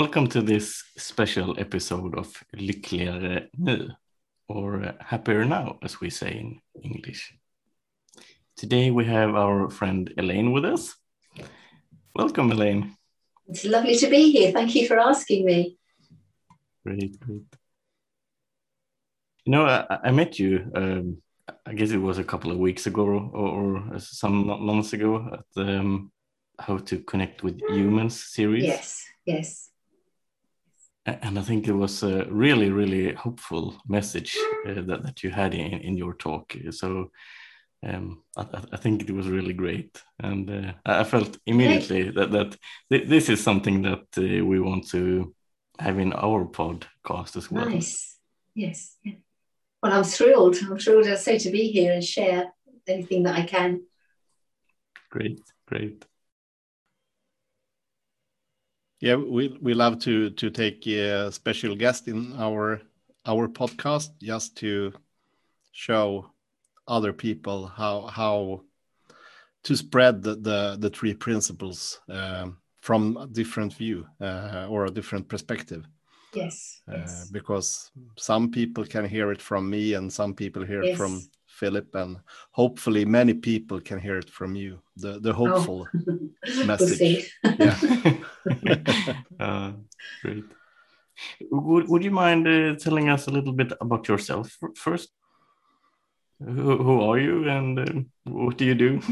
Welcome to this special episode of Lyckligare nu, or Happier Now, as we say in English. Today we have our friend Elaine with us. Welcome, Elaine. It's lovely to be here. Thank you for asking me. Great, great. You know, I, I met you, um, I guess it was a couple of weeks ago or, or some months ago at the um, How to Connect with Humans series. Yes, yes and I think it was a really, really hopeful message uh, that, that you had in, in your talk. So um, I, I, think it was really great. And uh, I felt immediately that, that th this is something that uh, we want to have in our podcast as well. Nice. Yes. Well, I'm thrilled. I'm thrilled, I say, to be here and share anything that I can. Great, great yeah we we love to to take a special guest in our our podcast just to show other people how how to spread the the, the three principles um, from a different view uh, or a different perspective yes, uh, yes, because some people can hear it from me and some people hear yes. it from Philip, and hopefully many people can hear it from you. The the hopeful oh. message. yeah. uh, great. Would Would you mind uh, telling us a little bit about yourself first? Who, who are you, and uh, what do you do?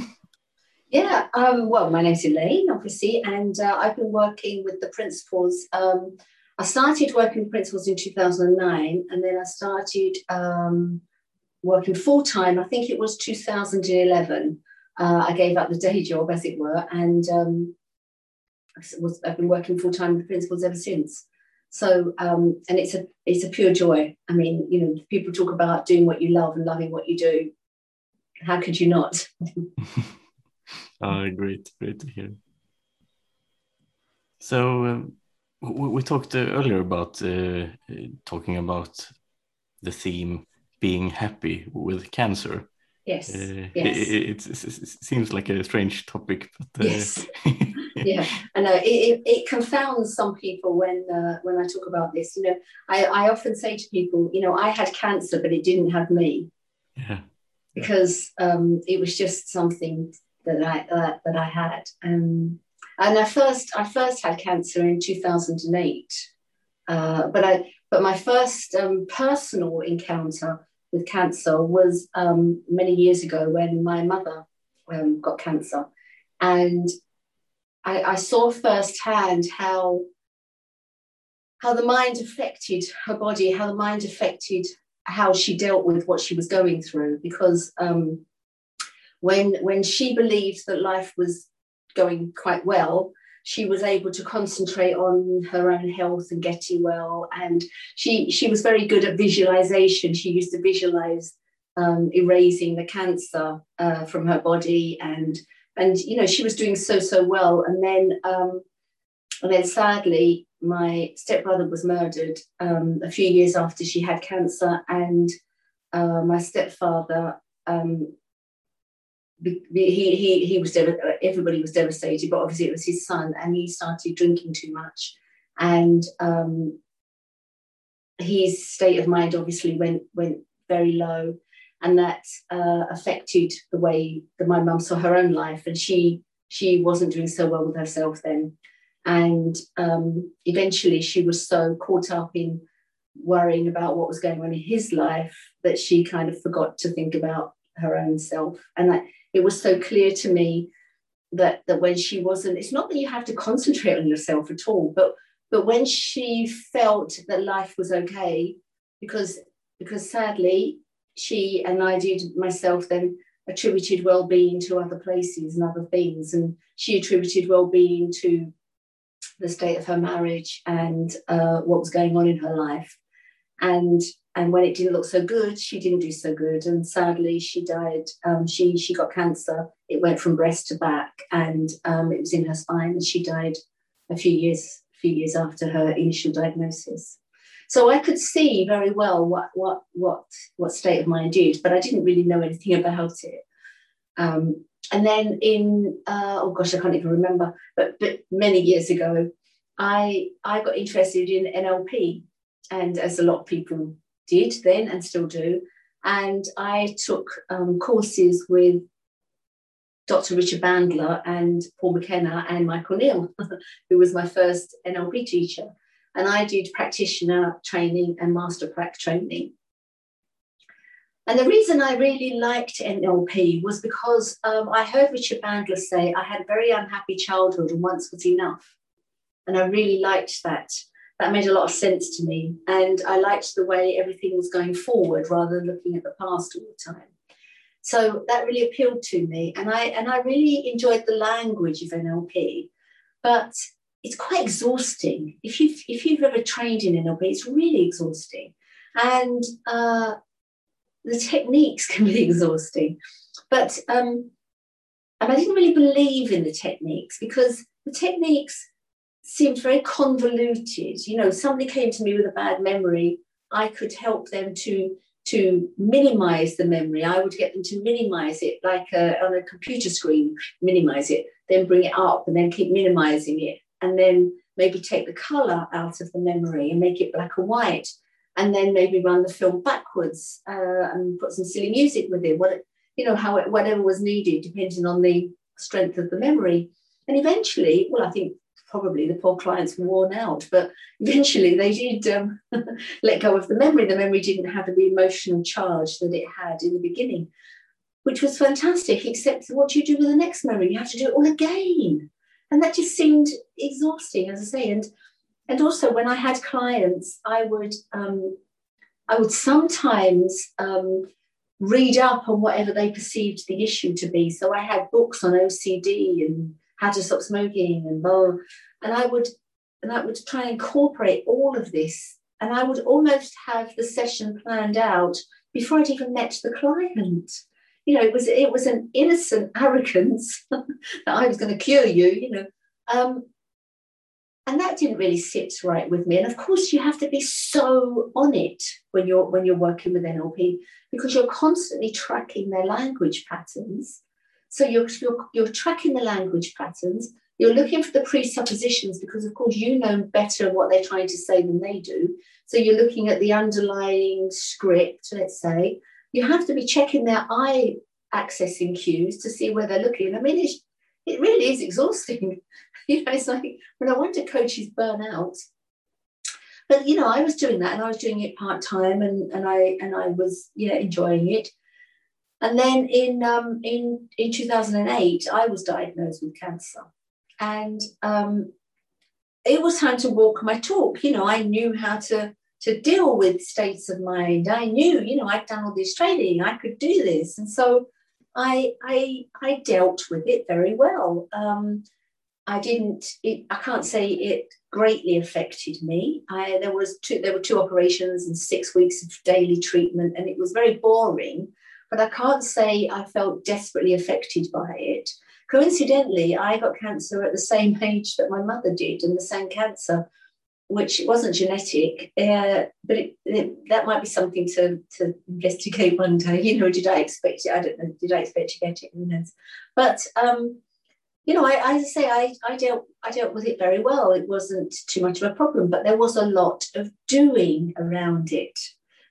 Yeah, um, well, my name's Elaine, obviously, and uh, I've been working with the principles. Um, I started working with principles in 2009, and then I started um, working full time. I think it was 2011. Uh, I gave up the day job, as it were, and um, was, I've been working full time with principles ever since. So, um, and it's a it's a pure joy. I mean, you know, people talk about doing what you love and loving what you do. How could you not? uh, great, great to hear. So um, we, we, talked uh, earlier about uh, talking about the theme being happy with cancer. Yes. Uh, yes. It, it, it, seems like a strange topic, but uh... yes. yeah, I know it, it, confounds some people when uh, when I talk about this. You know, I, I often say to people, you know, I had cancer, but it didn't have me. Yeah. Because um, it was just something that I uh, that I had. Um, and I first I first had cancer in two thousand and eight, uh, but I but my first um, personal encounter with cancer was um, many years ago when my mother um, got cancer. And I, I, saw firsthand how, how the mind affected her body, how the mind affected how she dealt with what she was going through. Because um, when, when she believed that life was going quite well, she was able to concentrate on her own health and getting well. And she, she was very good at visualization. She used to visualize um, erasing the cancer uh, from her body. And, and, you know, she was doing so, so well. And then, um, and then sadly, my stepbrother was murdered um, a few years after she had cancer. And uh, my stepfather um, he, he, he was everybody was devastated, but obviously it was his son, and he started drinking too much, and um, his state of mind obviously went went very low, and that uh, affected the way that my mum saw her own life, and she she wasn't doing so well with herself then, and um, eventually she was so caught up in worrying about what was going on in his life that she kind of forgot to think about her own self, and that it was so clear to me that that when she wasn't it's not that you have to concentrate on yourself at all but but when she felt that life was okay because because sadly she and i did myself then attributed well-being to other places and other things and she attributed well-being to the state of her marriage and uh, what was going on in her life and and when it didn't look so good, she didn't do so good, and sadly, she died. Um, she she got cancer. It went from breast to back, and um, it was in her spine, and she died a few years a few years after her initial diagnosis. So I could see very well what what what what state of mind did, but I didn't really know anything about it. Um, and then in uh, oh gosh, I can't even remember, but but many years ago, I I got interested in NLP, and as a lot of people did then and still do, and I took um, courses with Dr. Richard Bandler and Paul McKenna and Michael Neill, who was my first NLP teacher. And I did practitioner training and master prac training. And the reason I really liked NLP was because um, I heard Richard Bandler say, I had a very unhappy childhood and once was enough. And I really liked that. That made a lot of sense to me. And I liked the way everything was going forward rather than looking at the past all the time. So that really appealed to me. And I, and I really enjoyed the language of NLP. But it's quite exhausting. If you've, if you've ever trained in NLP, it's really exhausting. And uh, the techniques can be exhausting. But um, and I didn't really believe in the techniques because the techniques seemed very convoluted. You know, somebody came to me with a bad memory, I could help them to to minimize the memory. I would get them to minimize it like a, on a computer screen, minimize it, then bring it up and then keep minimizing it. And then maybe take the color out of the memory and make it black and white and then maybe run the film backwards uh, and put some silly music with it. What you know, how it, whatever was needed, depending on the strength of the memory. And eventually, well, I think probably the poor clients were worn out, but eventually they did um, let go of the memory. The memory didn't have the emotional charge that it had in the beginning, which was fantastic. Except what do you do with the next memory? You have to do it all again, and that just seemed exhausting, as I say. And and also when I had clients, I would um, I would sometimes um, read up on whatever they perceived the issue to be. So I had books on OCD and how to stop smoking and blah, and I would and I would try and incorporate all of this, and I would almost have the session planned out before I'd even met the client. You know, it was it was an innocent arrogance that I was going to cure you. You know, um, and that didn't really sit right with me. And of course you have to be so on it when you're when you're working with nlp because you're constantly tracking their language patterns. So you're, you're, you're tracking the language patterns. You're looking for the presuppositions because of course you know better what they're trying to say than they do. So you're looking at the underlying script let's say you have to be checking their eye accessing cues to see where they're looking i mean it really is exhausting you know, it's like when I to coaches burn out. But you know, I was doing that and I was doing it part time and, and I and I was yeah enjoying it. And then in um, in in 2008, I was diagnosed with cancer, and um, it was time to walk my talk. You know, I knew how to to deal with states of mind. I knew, you know, I'd done all this training. I could do this, and so I I I dealt with it very well. Um, I didn't. It, I can't say it greatly affected me. I, there was two. There were two operations and six weeks of daily treatment, and it was very boring. But I can't say I felt desperately affected by it. Coincidentally, I got cancer at the same age that my mother did, and the same cancer, which wasn't genetic, uh, but it, it, that might be something to, to investigate one day. You know, did I expect it? I don't know. Did I expect to get it? Who knows? But um, you know, I, I say I, I dealt I dealt with it very well. It wasn't too much of a problem, but there was a lot of doing around it.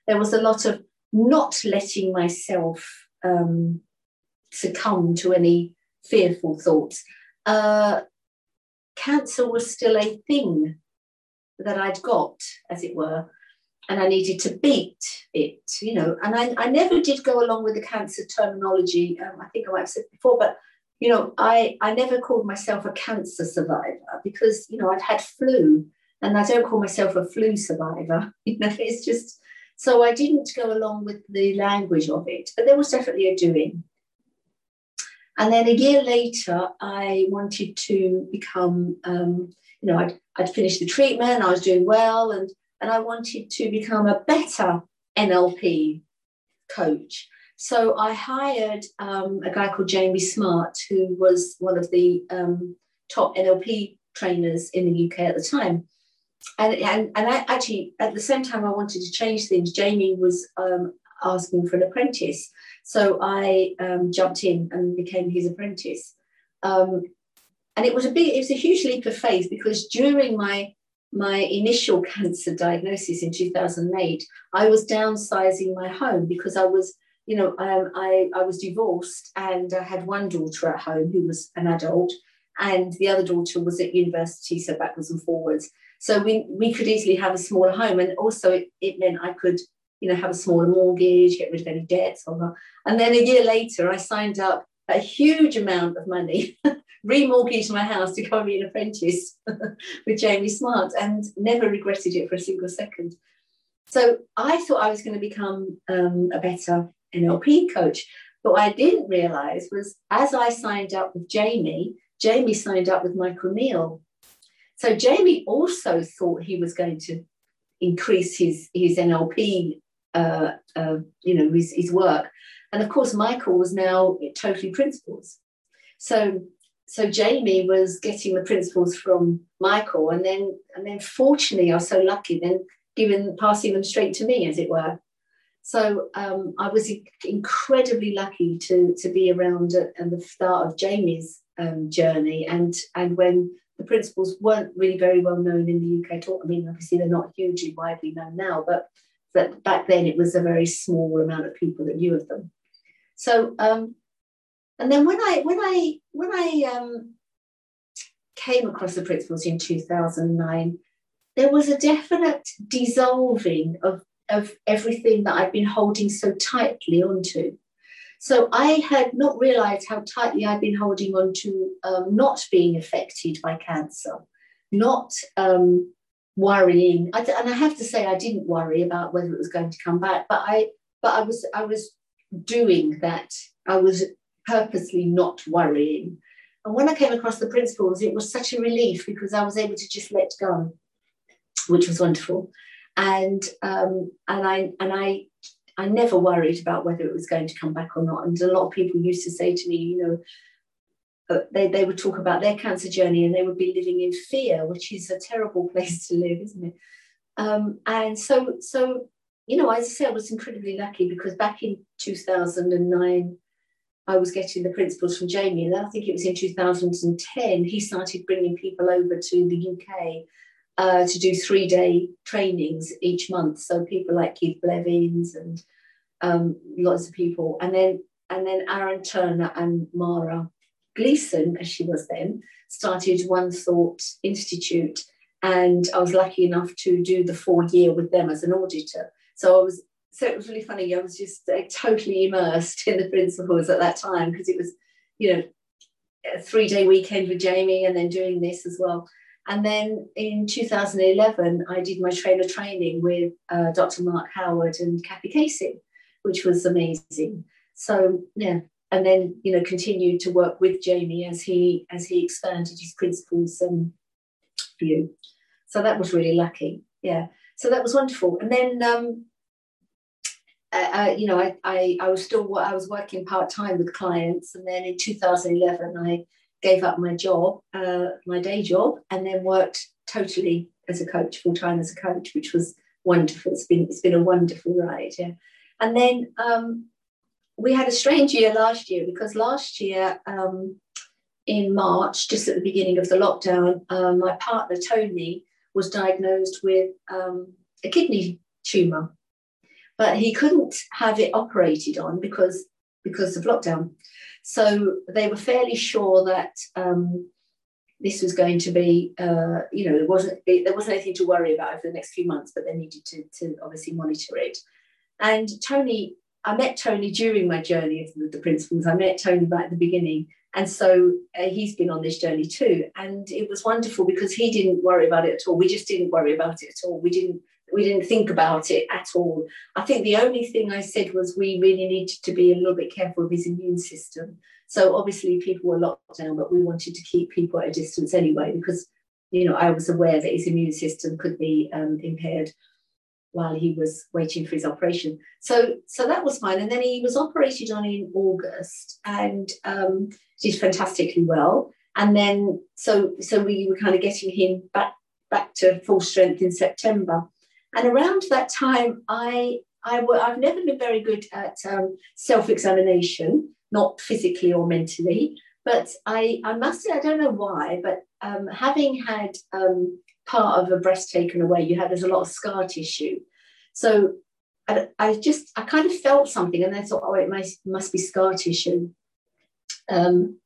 There was a lot of not letting myself um, succumb to any fearful thoughts. Uh, cancer was still a thing that I'd got, as it were, and I needed to beat it, you know. And I, I never did go along with the cancer terminology. Um, I think I might have said before, but you know, I, I never called myself a cancer survivor because, you know, I'd had flu and I don't call myself a flu survivor. You know, it's just, so I didn't go along with the language of it, but there was definitely a doing. And then a year later, I wanted to become, um, you know, I'd, I'd finished the treatment, I was doing well, and, and I wanted to become a better NLP coach. So I hired um, a guy called Jamie Smart, who was one of the um, top NLP trainers in the UK at the time. And, and, and I actually, at the same time, I wanted to change things. Jamie was um, asking for an apprentice. So I um, jumped in and became his apprentice. Um, and it was a big, it was a huge leap of faith because during my my initial cancer diagnosis in 2008, I was downsizing my home because I was, you know, um, I, I was divorced and I had one daughter at home who was an adult, and the other daughter was at university, so backwards and forwards. So we, we could easily have a smaller home. And also, it, it meant I could, you know, have a smaller mortgage, get rid of any debts. And then a year later, I signed up a huge amount of money remortgaged my house to go and be an apprentice with Jamie Smart and never regretted it for a single second. So I thought I was going to become um, a better NLP coach. But what I didn't realize was as I signed up with Jamie, Jamie signed up with Michael Neill. So Jamie also thought he was going to increase his, his NLP, uh, uh, you know, his, his work. And of course, Michael was now totally principles. So so Jamie was getting the principles from Michael, and then and then fortunately, I was so lucky then giving passing them straight to me, as it were. So um, I was incredibly lucky to to be around at, at the start of Jamie's um, journey, and and when the principles weren't really very well known in the UK at all. I mean, obviously they're not hugely widely known now, but but back then it was a very small amount of people that knew of them. So um, and then when I when I when I um, came across the principles in 2009, there was a definite dissolving of, of everything that I'd been holding so tightly onto. So I had not realized how tightly I'd been holding on to um, not being affected by cancer, not um, worrying. I, and I have to say, I didn't worry about whether it was going to come back, but I, but I was, I was doing that. I was purposely not worrying. And when I came across the principles, it was such a relief because I was able to just let go, which was wonderful. And um, and I and I I never worried about whether it was going to come back or not. And a lot of people used to say to me, you know, they, they would talk about their cancer journey and they would be living in fear, which is a terrible place to live, isn't it? Um, and so, so you know, as I say, I was incredibly lucky because back in 2009, I was getting the principles from Jamie, and I think it was in 2010, he started bringing people over to the UK uh, to do three day trainings each month. So people like Keith Blevens and um, lots of people. And then, and then Aaron Turner and Mara Gleeson, as she was then, started One Thought Institute. And I was lucky enough to do the four year with them as an auditor. So I was so it was really funny. I was just uh, totally immersed in the principles at that time because it was, you know, a three day weekend with Jamie and then doing this as well. And then in 2011, I did my trainer training with uh, Dr. Mark Howard and Kathy Casey, which was amazing. So yeah, and then you know continued to work with Jamie as he as he expanded his principles and view. So that was really lucky. Yeah. So that was wonderful. And then um, you know, I, I, I was still I was working part time with clients, and then in 2011 I gave up my job, uh, my day job, and then worked totally as a coach, full time as a coach, which was wonderful. It's been it's been a wonderful ride, yeah. And then um, we had a strange year last year because last year um, in March, just at the beginning of the lockdown, uh, my partner Tony was diagnosed with um, a kidney tumor but he couldn't have it operated on because because of lockdown. So they were fairly sure that um, this was going to be, uh, you know, it wasn't it, there wasn't anything to worry about over the next few months, but they needed to, to obviously monitor it. And Tony, I met Tony during my journey of the, principles. I met Tony right at the beginning, and so uh, he's been on this journey too. And it was wonderful because he didn't worry about it at all. We just didn't worry about it at all. We didn't we didn't think about it at all. I think the only thing I said was we really needed to be a little bit careful of his immune system. So obviously people were locked down, but we wanted to keep people at a distance anyway because you know I was aware that his immune system could be um, impaired while he was waiting for his operation. So so that was fine. And then he was operated on in August and um, did fantastically well. And then so so we were kind of getting him back back to full strength in September. And around that time, I, I I've never been very good at um, self examination, not physically or mentally, But I, I must say, I don't know why, but um, having had um, part of a breast taken away, you had there's a lot of scar tissue. So I, I just, I kind of felt something and I thought, oh, it must, must be scar tissue. Um,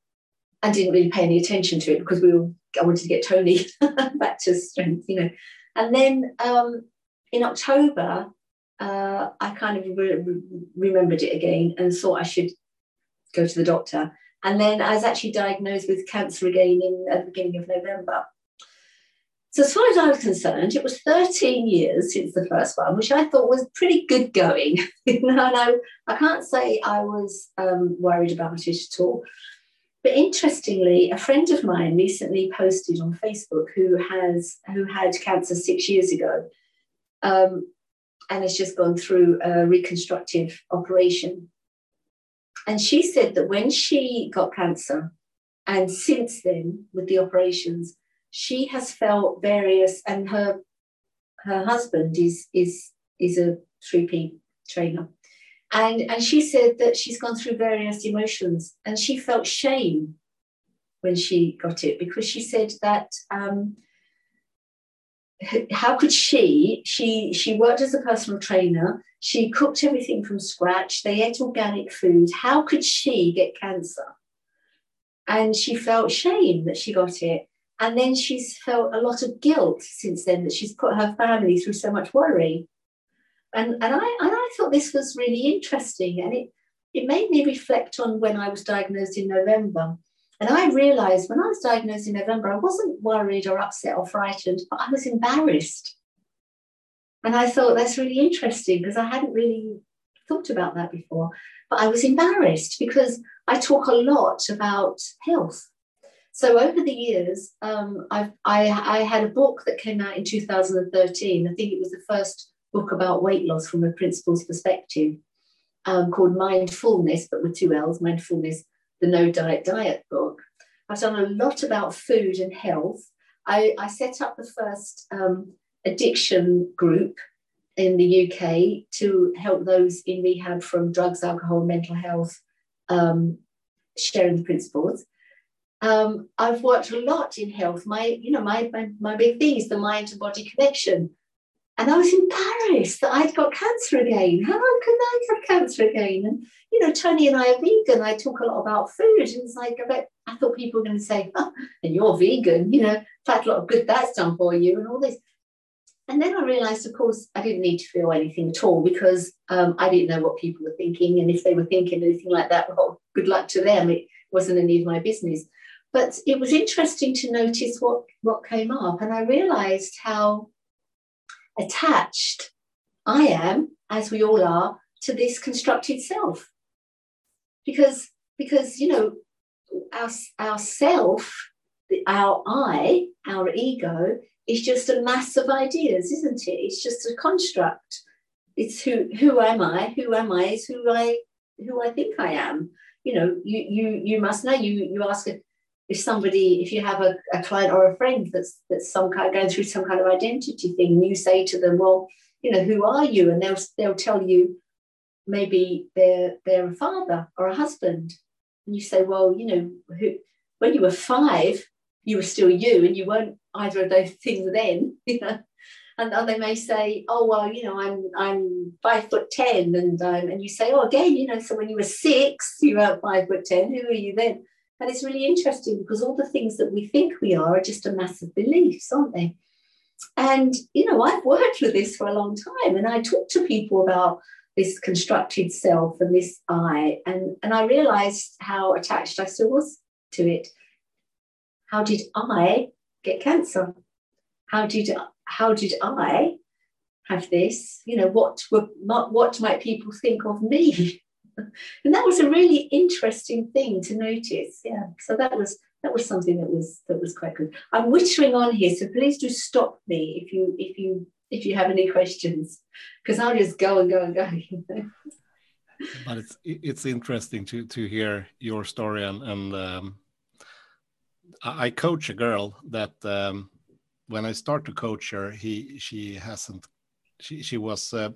and didn't really pay any attention to it because we were, I wanted to get Tony back to strength, you know. And then um, in October, uh, I kind of re- remembered it again and thought I should go to the doctor. And then I was actually diagnosed with cancer again in at the beginning of November. So as far as I was concerned, it was 13 years since the first one, which I thought was pretty good going. no, no, I can't say I was um, worried about it at all. But interestingly, a friend of mine recently posted on Facebook who has who had cancer six years ago, um, and has just gone through a reconstructive operation. And she said that when she got cancer, and since then with the operations, she has felt various, and her her husband is is is a 3P trainer. And, and she said that she's gone through various emotions and she felt shame when she got it because she said that um, how could she she she worked as a personal trainer she cooked everything from scratch they ate organic food how could she get cancer and she felt shame that she got it and then she's felt a lot of guilt since then that she's put her family through so much worry and, and, I, and I thought this was really interesting. And it, it made me reflect on when I was diagnosed in November. And I realized when I was diagnosed in November, I wasn't worried or upset or frightened, but I was embarrassed. And I thought that's really interesting because I hadn't really thought about that before. But I was embarrassed because I talk a lot about health. So over the years, um, i I, I had a book that came out in 2013. I think it was the first book about weight loss from a principles perspective um, called Mindfullness, but with two L's, Mindfullness, the No Diet Diet book. I've done a lot about food and health. I, I set up the first um, addiction group in the UK to help those in rehab from drugs, alcohol, mental health, um, sharing the principles. Um, I've worked a lot in health. My, you know, my, my, my big thing is the mind to body connection. And I was embarrassed that I'd got cancer again. How can I have cancer again? And, you know, Tony and I are vegan. I talk a lot about food. And it's like, I, bet, I thought people were going to say, oh, and you're vegan, you know, fact, a lot of good that's done for you and all this. And then I realized, of course, I didn't need to feel anything at all because um, I didn't know what people were thinking. And if they were thinking anything like that, well, good luck to them. It wasn't any of my business. But it was interesting to notice what, what came up. And I realized how attached I am, as we all are, to this constructed self. Because, because you know, our, our self, our I, our ego, is just a mass of ideas, isn't it? It's just a construct. It's who who am I? Who am I? Is who I who I think I am. You know, you you you must know. You you ask a, if somebody, if you have a, a client or a friend that's that's some kind of going through some kind of identity thing, and you say to them, well, you know, who are you? And they'll they'll tell you maybe they're they're a father or a husband. And you say, well, you know, who, when you were five, you were still you, and you weren't either of those things then, you know. And, and they may say, oh well, you know, I'm I'm five foot ten, and um, and you say, oh again, you know, so when you were six, you were five foot ten. Who are you then? And it's really interesting because all the things that we think we are are just a massive beliefs, aren't they? And, you know, I've worked with this for a long time and I talk to people about this constructed self and this I, and, and I realized how attached I still was to it. How did I get cancer? How did how did I have this? You know, what were what might people think of me? and that was a really interesting thing to notice. Yeah, so that was that was something that was that was quite good. I'm whittering on here, so please do stop me if you if you if you have any questions, because I'll just go and go and go. but it's it's interesting to to hear your story and and um, I coach a girl that um, when I start to coach her, he she hasn't she she was uh,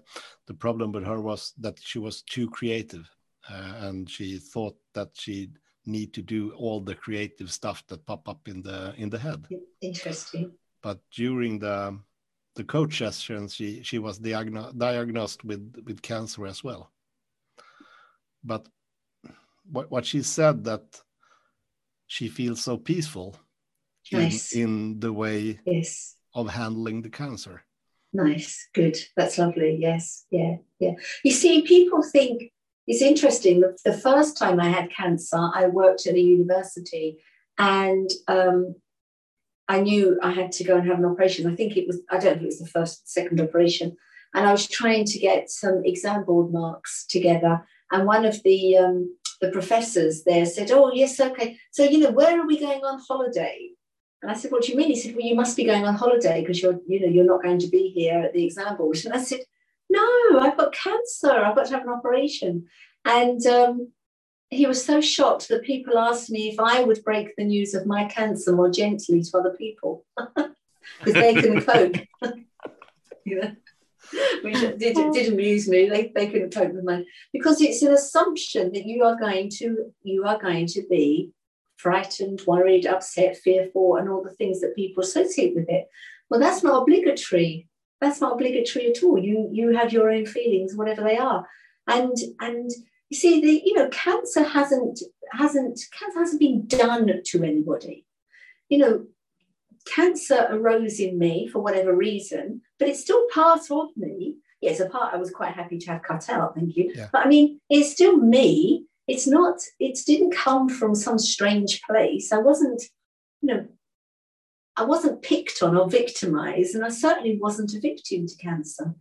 the problem with her was that she was too creative uh, and she thought that she need to do all the creative stuff that pop up in the in the head. Interesting. But during the the coach sessions, she she was diagno diagnosed with with cancer as well. But what what she said that she feels so peaceful nice. in, in the way yes. of handling the cancer. Nice, good. That's lovely. Yes, yeah, yeah. You see, people think it's interesting. The, the first time I had cancer, I worked at a university and um, I knew I had to go and have an operation. I think it was, I don't know if it was the first, second operation. And I was trying to get some exam board marks together. And one of the um, the professors there said, Oh, yes, okay. So, you know, where are we going on holiday? And I said, What do you mean? He said, Well, you must be going on holiday because you're, you know, you're not going to be here at the exam board. And I said, No, I've got cancer. I've got to have an operation. And um, he was so shocked that people asked me if I would break the news of my cancer more gently to other people because they couldn't cope. you know? which did, did amuse me. They, they couldn't cope with mine because it's an assumption that you are going to you are going to be frightened, worried, upset, fearful, and all the things that people associate with it. Well, that's not obligatory. That's not obligatory at all. You you have your own feelings, whatever they are, and and you see the you know cancer hasn't hasn't cancer hasn't been done to anybody. You know, cancer arose in me for whatever reason, but it's still part of me. Yes, a part I was quite happy to have cut out, thank you. Yeah. But I mean, it's still me. It's not, it didn't come from some strange place. I wasn't, you know, I wasn't picked on or victimized, and I certainly wasn't a victim to cancer.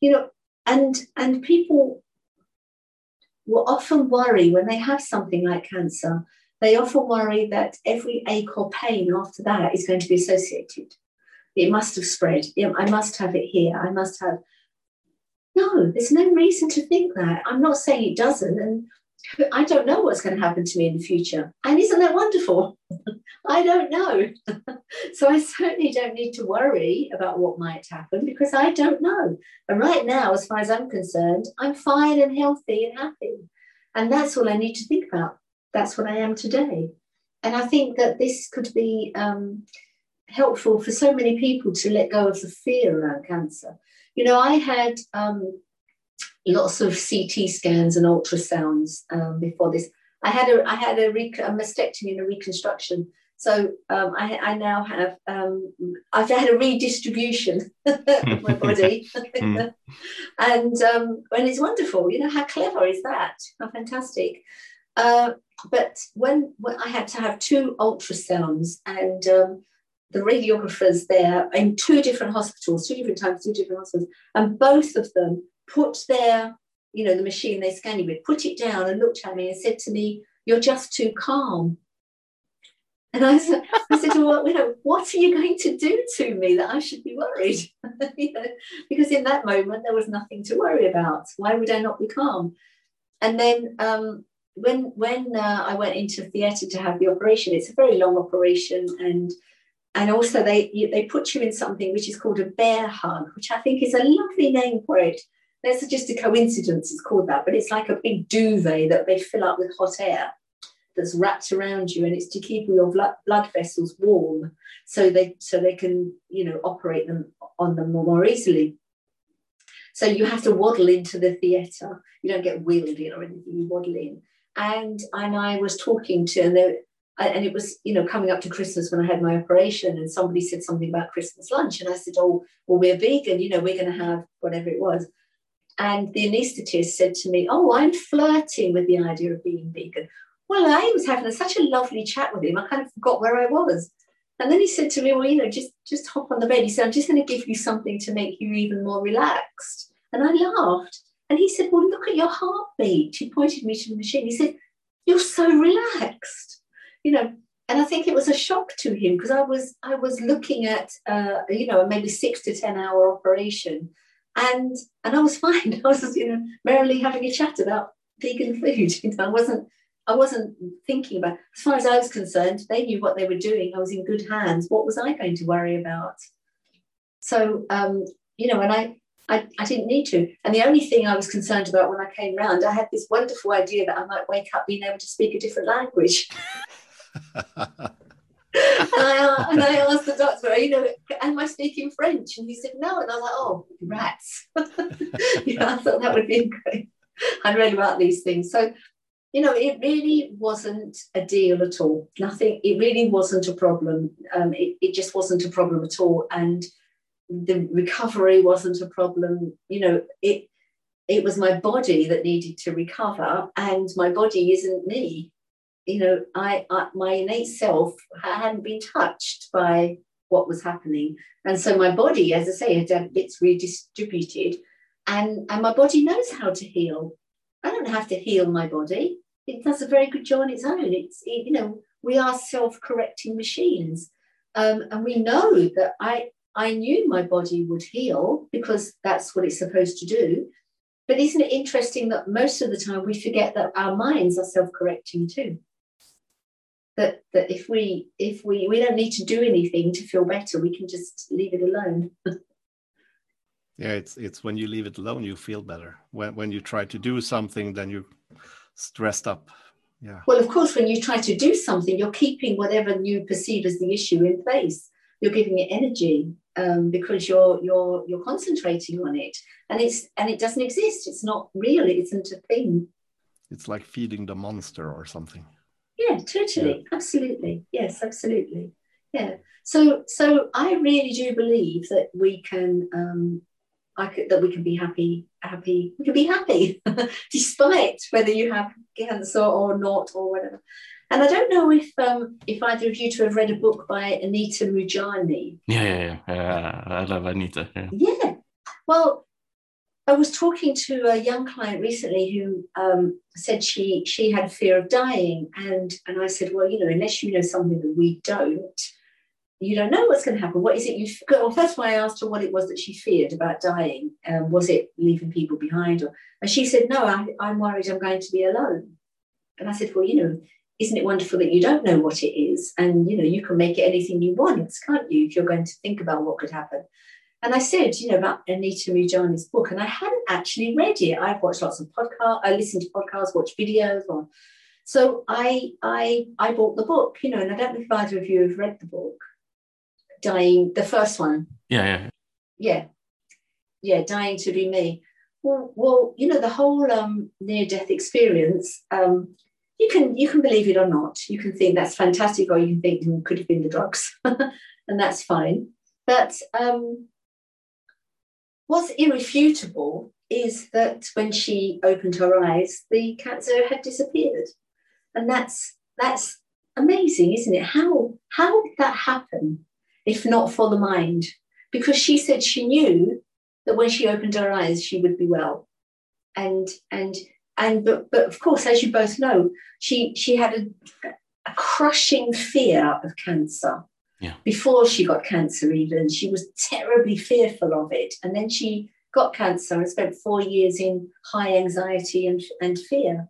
You know, and and people will often worry when they have something like cancer they often worry that every ache or pain after that is going to be associated. It must have spread. I must have it here. I must have. No, there's no reason to think that. I'm not saying it doesn't. And I don't know what's going to happen to me in the future. And isn't that wonderful? I don't know. so I certainly don't need to worry about what might happen because I don't know. And right now, as far as I'm concerned, I'm fine and healthy and happy. And that's all I need to think about that's what I am today. And I think that this could be um, helpful for so many people to let go of the fear around cancer. You know, I had um, lots of CT scans and ultrasounds um, before this. I had a I had a, rec- a mastectomy and a reconstruction. So um, I, I, now have um, I've had a redistribution of my body, mm. and um, and it's wonderful. You know how clever is that? How fantastic! Uh, but when, when I had to have two ultrasounds and um, the radiographers there in two different hospitals, two different times, two different hospitals, and both of them put their, you know, the machine they scan you with, put it down and looked at me and said to me, "You're just too calm." And I said, I said, well, you know, what are you going to do to me that I should be worried? you know, because in that moment there was nothing to worry about. Why would I not be calm? And then um, when when uh, I went into theatre to have the operation, it's a very long operation, and and also they you, they put you in something which is called a bear hug, which I think is a lovely name for it. That's just a coincidence; it's called that, but it's like a big duvet that they fill up with hot air that's wrapped around you, and it's to keep your blood, vessels warm, so they so they can you know operate them on them more easily. So you have to waddle into the theatre. You don't get wheeled in or anything. You waddle in and and I was talking to and they, and it was you know coming up to Christmas when I had my operation and somebody said something about Christmas lunch and I said oh well we're vegan you know we're going to have whatever it was and the anaesthetist said to me oh I'm flirting with the idea of being vegan well I was having such a lovely chat with him I kind of forgot where I was and then he said to me well you know just just hop on the bed he said I'm just going to give you something to make you even more relaxed and I laughed and he said, Well, look at your heartbeat. He pointed me to the machine. He said, You're so relaxed. You know, and I think it was a shock to him because I was I was looking at uh, you know, maybe six to ten hour operation. And and I was fine. I was, you know, merrily having a chat about vegan food. You know, I wasn't I wasn't thinking about as far as I was concerned, they knew what they were doing. I was in good hands. What was I going to worry about? So um, you know, and I I, I didn't need to. And the only thing I was concerned about when I came round, I had this wonderful idea that I might wake up being able to speak a different language. and, I, and I asked the doctor, you know, am I speaking French? And he said, no. And I was like, oh, rats. I thought that would be great. I read about these things. So, you know, it really wasn't a deal at all. Nothing, it really wasn't a problem. Um, it, it just wasn't a problem at all. And the recovery wasn't a problem. You know, it it was my body that needed to recover, and my body isn't me. You know, I, I my innate self hadn't been touched by what was happening, and so my body, as I say, had bits redistributed, and and my body knows how to heal. I don't have to heal my body. It does a very good job on its own. It's it, you know we are self-correcting machines, um, and we know that I I knew my body would heal because that's what it's supposed to do. But isn't it interesting that most of the time we forget that our minds are self-correcting too? That that if we if we we don't need to do anything to feel better, we can just leave it alone. yeah, it's it's when you leave it alone you feel better. When when you try to do something, then you're stressed up. Yeah. Well, of course, when you try to do something, you're keeping whatever you perceive as the issue in place. You're giving it energy um, because you're you're you're concentrating on it and it's and it doesn't exist it's not real it isn't a thing it's like feeding the monster or something yeah totally yeah. absolutely yes absolutely yeah so so i really do believe that we can um I could, that we can be happy happy we can be happy despite whether you have cancer or not or whatever and I don't know if um, if either of you two have read a book by Anita Moorjani. Yeah, yeah, yeah. Uh, I love Anita. Yeah. yeah. Well, I was talking to a young client recently who um, said she she had a fear of dying, and and I said, well, you know, unless you know something that we don't, you don't know what's going to happen. What is it you? Well, first of all, I asked her what it was that she feared about dying. Um, was it leaving people behind? Or, and she said, no, I, I'm worried I'm going to be alone. And I said, well, you know, isn't it wonderful that you don't know what it is and you know you can make it anything you want can't you if you're going to think about what could happen and i said you know about anita moorjani's book and i hadn't actually read it. I've watched lots of podcasts i listened to podcasts watched videos on. So i i i bought the book you know and i don't know if either of you have read the book dying the first one. Yeah yeah. Yeah. Yeah dying to be me. Well, well you know the whole um, near death experience um, you can you can believe it or not. You can think that's fantastic, or you can think it could have been the drugs, and that's fine. But um, what's irrefutable is that when she opened her eyes, the cancer had disappeared, and that's that's amazing, isn't it? How how did that happen, if not for the mind? Because she said she knew that when she opened her eyes, she would be well, and and and but, but of course, as you both know, she she had a, a crushing fear of cancer. Yeah. Before she got cancer, even she was terribly fearful of it, and then she got cancer and spent four years in high anxiety and, and fear.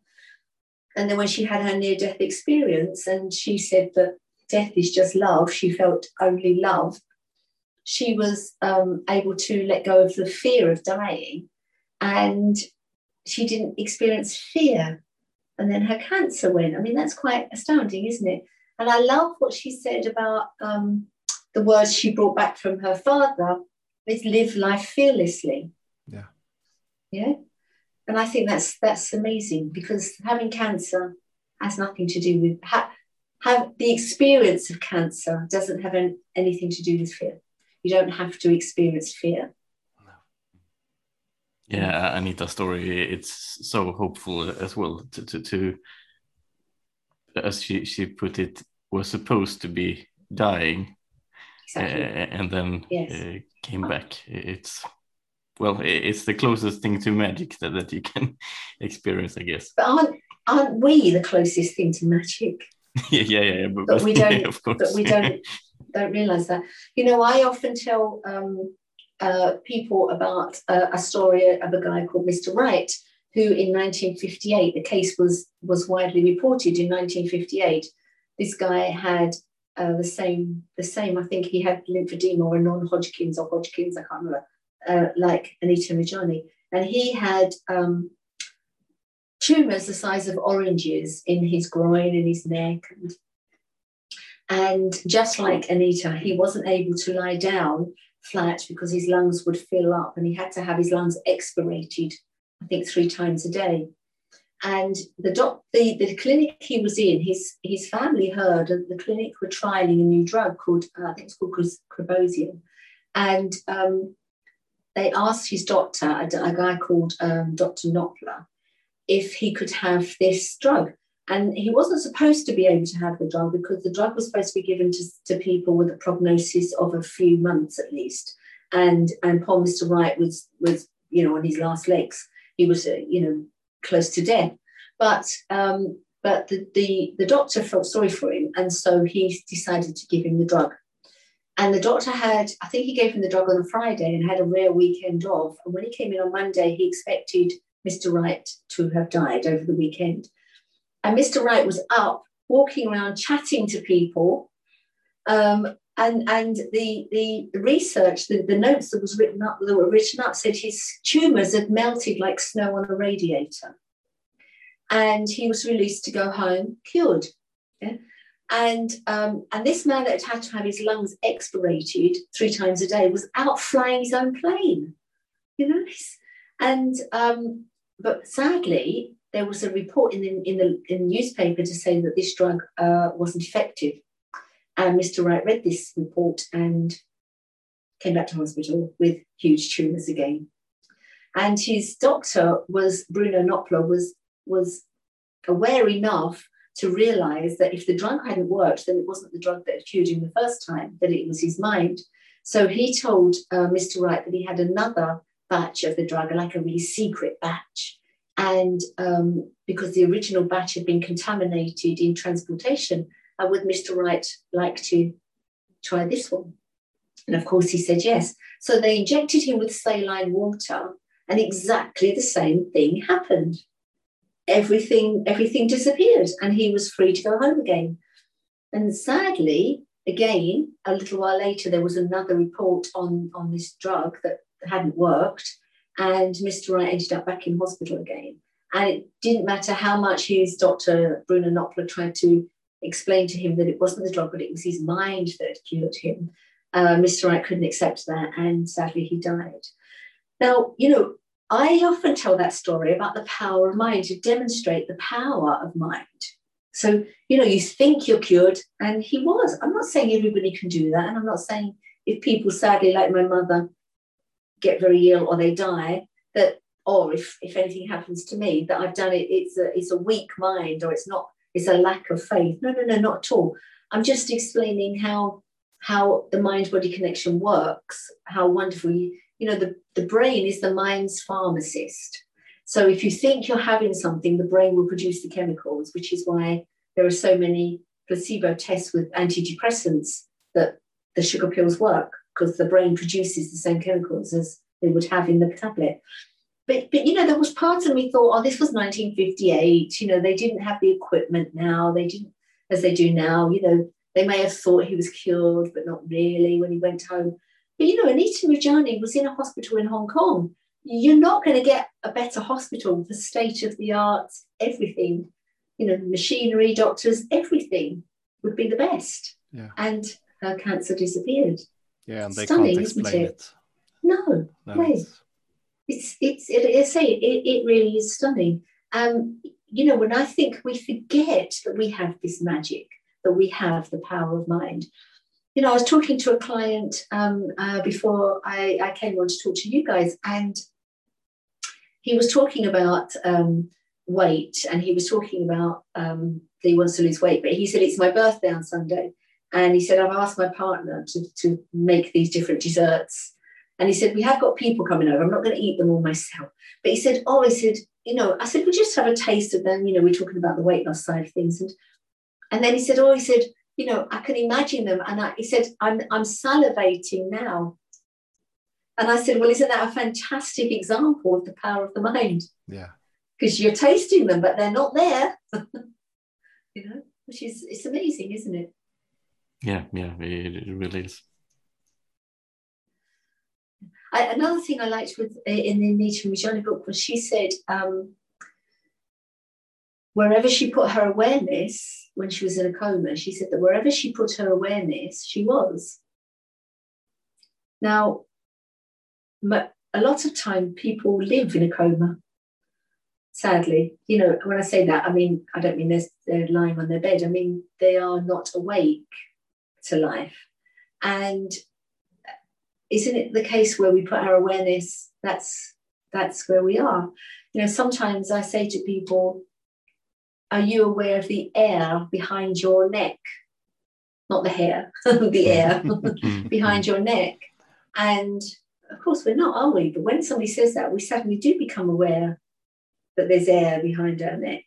And then when she had her near death experience, and she said that death is just love, she felt only love. She was um, able to let go of the fear of dying and she didn't experience fear. And then her cancer went. I mean, that's quite astounding, isn't it? And I love what she said about um, the words she brought back from her father is live life fearlessly. Yeah. Yeah. And I think that's that's amazing because having cancer has nothing to do with ha- have the experience of cancer doesn't have an, anything to do with fear. You don't have to experience fear yeah anita's story it's so hopeful as well to, to, to as she, she put it was supposed to be dying exactly. uh, and then yes. uh, came back it's well it's the closest thing to magic that, that you can experience i guess but aren't aren't we the closest thing to magic yeah yeah yeah but, but we don't yeah, of course. but we don't don't realize that you know i often tell um uh, people about uh, a story of a guy called Mr. Wright, who in 1958, the case was, was widely reported in 1958. This guy had uh, the same, the same, I think he had lymphedema or non-Hodgkin's or Hodgkin's, I can't remember. uh, like Anita Moorjani. And he had um, tumors the size of oranges in his groin and his neck. And, and just like Anita, he wasn't able to lie down flat because his lungs would fill up and he had to have his lungs expirated, I think, three times a day. And the, doc, the, the clinic he was in, his, his family heard that the clinic were trialing a new drug called, uh, I think it's called Krebiozen. And um, they asked his doctor, a, a guy called um, Dr. Klopfer, if he could have this drug. And he wasn't supposed to be able to have the drug because the drug was supposed to be given to, to people with a prognosis of a few months at least. And and poor Mr. Wright was was you know on his last legs. He was uh, you know close to death. But um, but the, the the doctor felt sorry for him, and so he decided to give him the drug. And the doctor had, I think he gave him the drug on a Friday and had a rare weekend off. And when he came in on Monday, he expected Mr. Wright to have died over the weekend. And Mr. Wright was up, walking around, chatting to people. Um, and and the, the, research, the, the notes that was written up that were written up said his tumors had melted like snow on a radiator. And he was released to go home cured. Yeah? And um, and this man that had to have his lungs expirated three times a day was out flying his own plane, you know. And um, but sadly, there was a report in the, in the, in the newspaper to say that this drug uh, wasn't effective. And Mr. Wright read this report and came back to hospital with huge tumours again. And his doctor was Bruno Klopfer was was aware enough to realise that if the drug hadn't worked, then it wasn't the drug that cured him the first time, that it was his mind. So he told uh, Mr. Wright that he had another batch of the drug, like a really secret batch. And um, because the original batch had been contaminated in transportation, would Mr. Wright like to try this one? And of course, he said yes. So they injected him with saline water, and exactly the same thing happened. Everything, everything disappeared, and he was free to go home again. And sadly, again, a little while later, there was another report on, on this drug that hadn't worked. And Mr. Wright ended up back in hospital again. And it didn't matter how much his doctor, Bruno Klopfer, tried to explain to him that it wasn't the drug, but it was his mind that had cured him. Uh, Mr. Wright couldn't accept that, and sadly, he died. Now, you know, I often tell that story about the power of mind to demonstrate the power of mind. So, you know, you think you're cured, and he was. I'm not saying everybody can do that, and I'm not saying if people, sadly, like my mother, get very ill or they die, that or if, if anything happens to me, that I've done it, it's a it's a weak mind or it's not, it's a lack of faith. No, no, no, not at all. I'm just explaining how how the mind-body connection works, how wonderful you, you know, the, the brain is the mind's pharmacist. So if you think you're having something, the brain will produce the chemicals, which is why there are so many placebo tests with antidepressants that the sugar pills work because the brain produces the same chemicals as they would have in the tablet. But, but you know, there was part of me thought, oh, this was 1958. You know, they didn't have the equipment now. They didn't, as they do now. You know, they may have thought he was cured, but not really when he went home. But you know, Anita Moorjani was in a hospital in Hong Kong. You're not going to get a better hospital, the state of the art, everything. You know, machinery, doctors, everything would be the best. Yeah. And her cancer disappeared. Yeah, and they Stunning, can't isn't explain it? it. No, No, way. it's- It's it's it, I it, it really is stunning. Um, you know, when I think we forget that we have this magic, that we have the power of mind. You know, I was talking to a client um, uh, before I, I came on to talk to you guys, and he was talking about um, weight, and he was talking about um, that he wants to lose weight, but he said it's my birthday on Sunday, and he said I've asked my partner to to make these different desserts, and he said we have got people coming over. I'm not going to eat them all myself, but he said, oh, he said, you know, I said we'll just have a taste of them. You know, we're talking about the weight loss side of things, and and then he said, oh, he said, you know, I can imagine them, and I, he said, I'm I'm salivating now. And I said, well, isn't that a fantastic example of the power of the mind? Yeah. because you're tasting them, but they're not there. you know, which is it's amazing, isn't it? Yeah, yeah, it, it really is. I, another thing I liked with in the Anita Moorjani book was she said um, wherever she put her awareness when she was in a coma, she said that wherever she put her awareness, she was. Now, a lot of time people live in a coma. Sadly, you know, when I say that, I mean I don't mean they're, they're lying on their bed. I mean they are not awake to life, and isn't it the case where we put our awareness? That's that's where we are. You know, sometimes I say to people, "Are you aware of the air behind your neck?" Not the hair, the air behind your neck, and of course, we're not, are we? But when somebody says that, we suddenly do become aware that there's air behind our neck.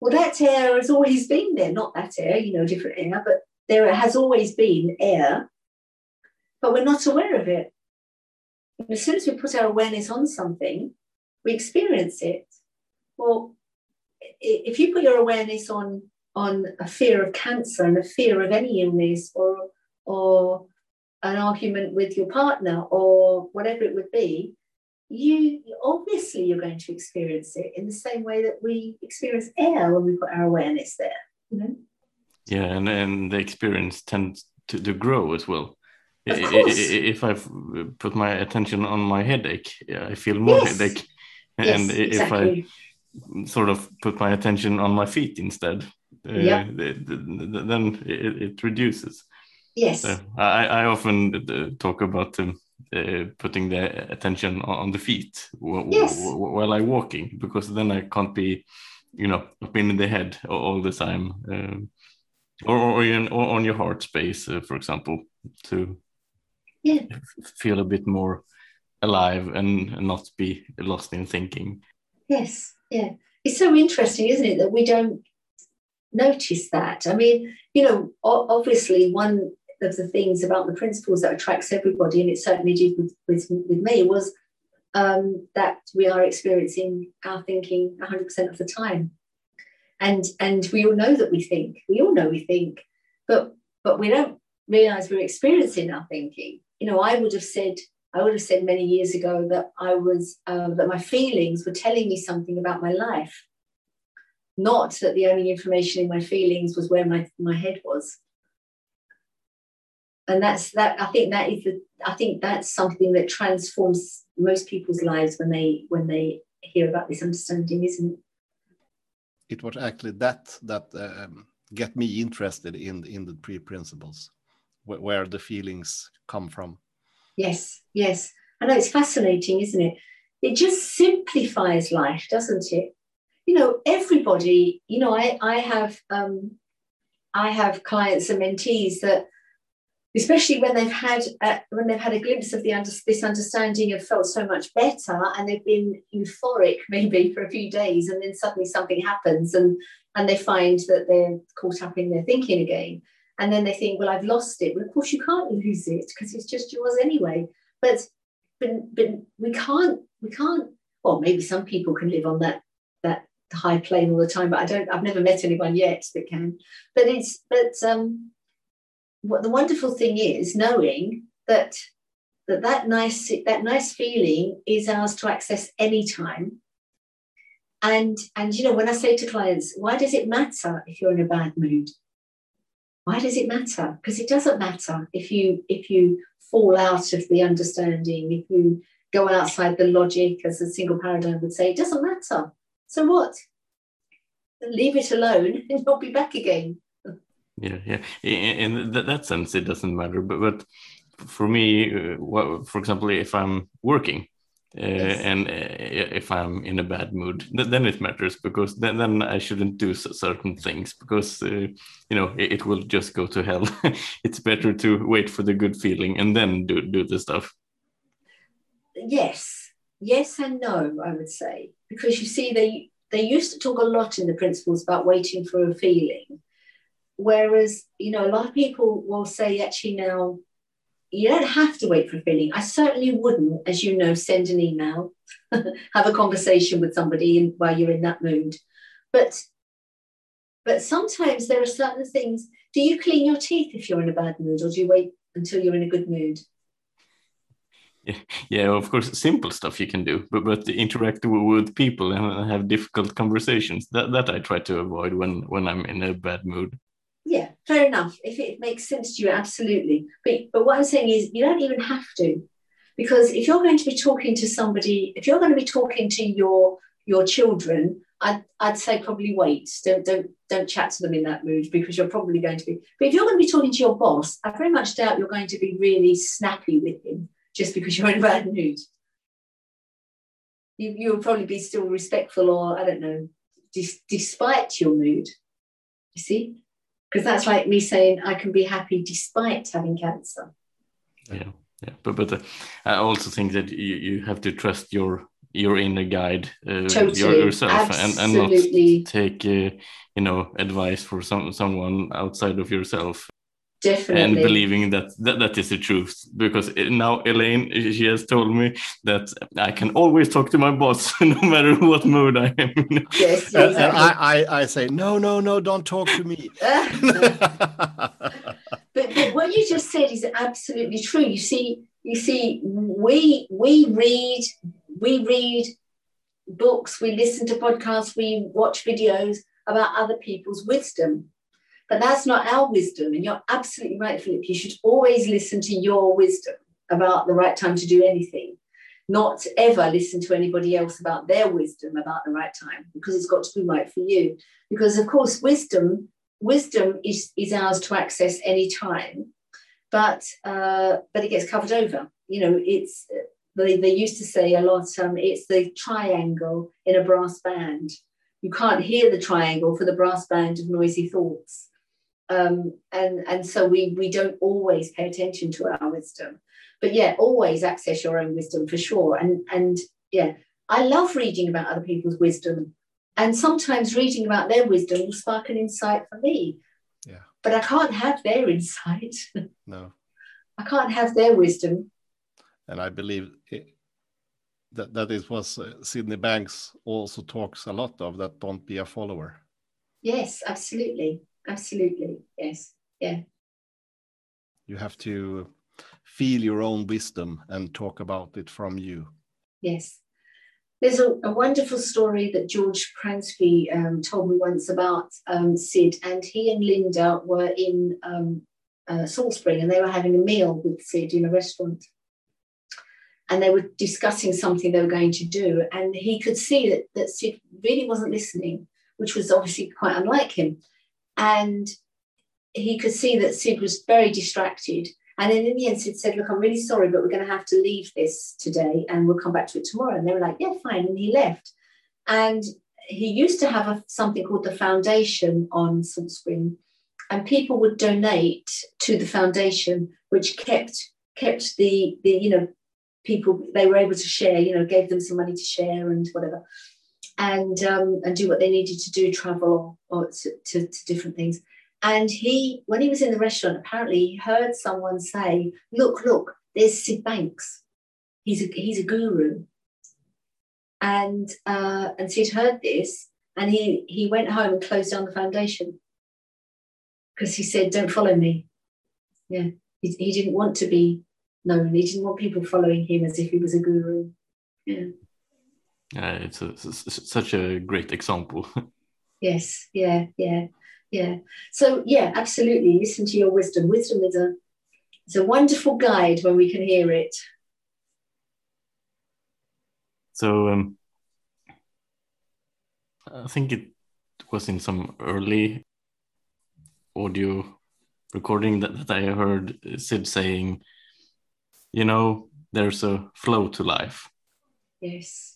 Well, that air has always been there, not that air, you know, different air, but there has always been air, but we're not aware of it. And as soon as we put our awareness on something, we experience it. Well, if you put your awareness on on a fear of cancer and a fear of any illness or or an argument with your partner or whatever it would be, you obviously you're going to experience it in the same way that we experience air when we put our awareness there. You know? Yeah, and, and the experience tends to, to grow as well. If I put my attention on my headache, I feel more yes. headache. And if exactly. I sort of put my attention on my feet instead, uh, then it, it reduces. Yes. So I, I often uh, talk about um, uh, putting the attention on the feet yes. while I'm walking, because then I can't be, you know, up in the head all the time, um, or or, in, or, on your heart space, uh, for example, to yeah. feel a bit more alive and not be lost in thinking. Yes, yeah. It's so interesting, isn't it, that we don't notice that. I mean, you know, obviously, one of the things about the principles that attracts everybody, and it certainly did with, with, with me, was um, that we are experiencing our thinking 100% of the time. And, and we all know that we think, we all know we think, but, but we don't realize we're experiencing our thinking. You know, I would have said, I would have said many years ago that I was, uh, that my feelings were telling me something about my life, not that the only information in my feelings was where my, my head was. And that's that i think that is the i think that's something that transforms most people's lives when they when they hear about this understanding isn't it? It was actually that that um, get me interested in in the three principles where the feelings come from. Yes yes. I know it's fascinating isn't it? It just simplifies life doesn't it? You know everybody you know i i have um i have clients and mentees that especially when they've had uh, when they've had a glimpse of the under, this understanding have felt so much better and they've been euphoric maybe for a few days and then suddenly something happens and and they find that they're caught up in their thinking again and then they think well i've lost it. Well of course you can't lose it because it's just yours anyway. But but but we can't we can't well maybe some people can live on that that high plane all the time but i don't i've never met anyone yet that can. But it's but um what the wonderful thing is knowing that that that nice that nice feeling is ours to access anytime. And and you know when i say to clients why does it matter if you're in a bad mood why does it matter? Because it doesn't matter if you if you fall out of the understanding if you go outside the logic as a single paradigm would say it doesn't matter. So what? Leave it alone and you'll be back again. Yeah yeah. In that, sense it doesn't matter. But but for me uh, for example if i'm working yes. and uh, if i'm in a bad mood then it matters because then, then i shouldn't do certain things because uh, you know it, it, will just go to hell. It's better to wait for the good feeling and then do do the stuff. Yes. Yes and no i would say. Because you see they they used to talk a lot in the principles about waiting for a feeling. Whereas, you know, a lot of people will say, actually, now you don't have to wait for a feeling. I certainly wouldn't, as you know, send an email, have a conversation with somebody in, while you're in that mood. But but sometimes there are certain things. Do you clean your teeth if you're in a bad mood, or do you wait until you're in a good mood? yeah, of course, simple stuff you can do, but but interact with people and have difficult conversations that that I try to avoid when when I'm in a bad mood. Yeah, fair enough. If it makes sense to you, absolutely. But but what I'm saying is, you don't even have to, because if you're going to be talking to somebody, if you're going to be talking to your your children, I'd, I'd say probably wait. Don't don't don't chat to them in that mood because you're probably going to be. But if you're going to be talking to your boss, I very much doubt you're going to be really snappy with him just because you're in a bad mood. You, you'll probably be still respectful or, I don't know, dis- despite your mood. You see? Because that's like me saying I can be happy despite having cancer. Yeah, yeah. But, but uh, I also think that you, you have to trust your your inner guide uh, totally. your, yourself and, and not take uh, you know advice for some someone outside of yourself Definitely. and believing that, that that is the truth. Because now elaine she has told me that i can always talk to my boss no matter what mood i am in. Yes and, and I, I, I say no no no don't talk to me. But, but what you just said is absolutely true. You see you see we we read we read books we listen to podcasts we watch videos about other people's wisdom but that's not our wisdom. And you're absolutely right, Philip. You should always listen to your wisdom about the right time to do anything, not ever listen to anybody else about their wisdom about the right time, because it's got to be right for you. Because of course, wisdom, wisdom is, is ours to access any time, but uh, but it gets covered over. You know, it's they, they used to say a lot, um, it's the triangle in a brass band. You can't hear the triangle for the brass band of noisy thoughts um, and and so we we don't always pay attention to our wisdom. But yeah always access your own wisdom for sure. And and yeah i love reading about other people's wisdom. And sometimes reading about their wisdom will spark an insight for me. Yeah. But i can't have their insight. No. I can't have their wisdom. And i believe it, that that is what uh, sydney banks also talks a lot of that don't be a follower. Yes absolutely absolutely. Yes. Yeah. You have to feel your own wisdom and talk about it from you. Yes. There's a, a wonderful story that george pransky um, told me once about um, sid and he and linda were in um, uh, salt spring and they were having a meal with sid in a restaurant. And they were discussing something they were going to do and he could see that, that sid really wasn't listening which was obviously quite unlike him and he could see that Sid was very distracted. And then in the end, Sid said, Look, I'm really sorry, but we're going to have to leave this today and we'll come back to it tomorrow. And they were like, Yeah, fine. And he left. And he used to have a, something called the foundation on Salt Spring, and people would donate to the foundation, which kept kept the the you know people they were able to share, you know, gave them some money to share and whatever and um, and do what they needed to do, travel or, or to, to, to, different things. And he, when he was in the restaurant, apparently he heard someone say, "Look, look, there's Sid Banks. He's a he's a guru." And uh, and Sid heard this, and he he went home and closed down the foundation because he said, "Don't follow me." Yeah, he, he didn't want to be known. He didn't want people following him as if he was a guru. Yeah. Uh, it's, a, it's such a great example. yes, yeah, yeah, yeah. So yeah, absolutely. Listen to your wisdom. Wisdom is a it's a wonderful guide when we can hear it. So um, I think it was in some early audio recording that, that I heard Sid saying, you know, there's a flow to life. Yes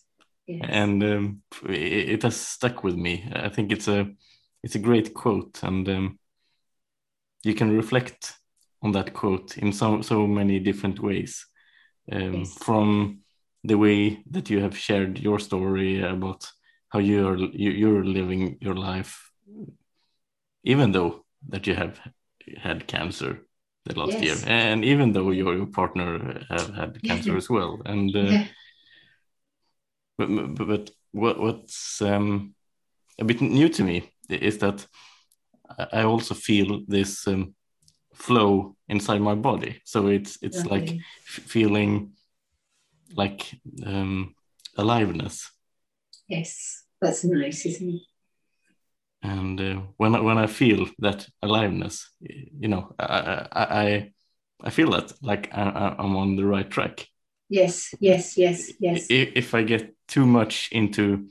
and um, it, it, has stuck with me. I think it's a it's a great quote, and um, you can reflect on that quote in so so many different ways. Um, yes. From the way that you have shared your story about how you're you, you're living your life, even though that you have had cancer the last yes. year, and even though your, your partner have had cancer as well, and. Uh, yeah but, but what, what's um, a bit new to me is that I also feel this um, flow inside my body. So it's it's okay. like feeling like um, aliveness. Yes, that's nice, isn't it? And uh, when I, when I feel that aliveness, you know, I I I feel that like I, I'm on the right track. Yes, yes, yes, yes. If I get too much into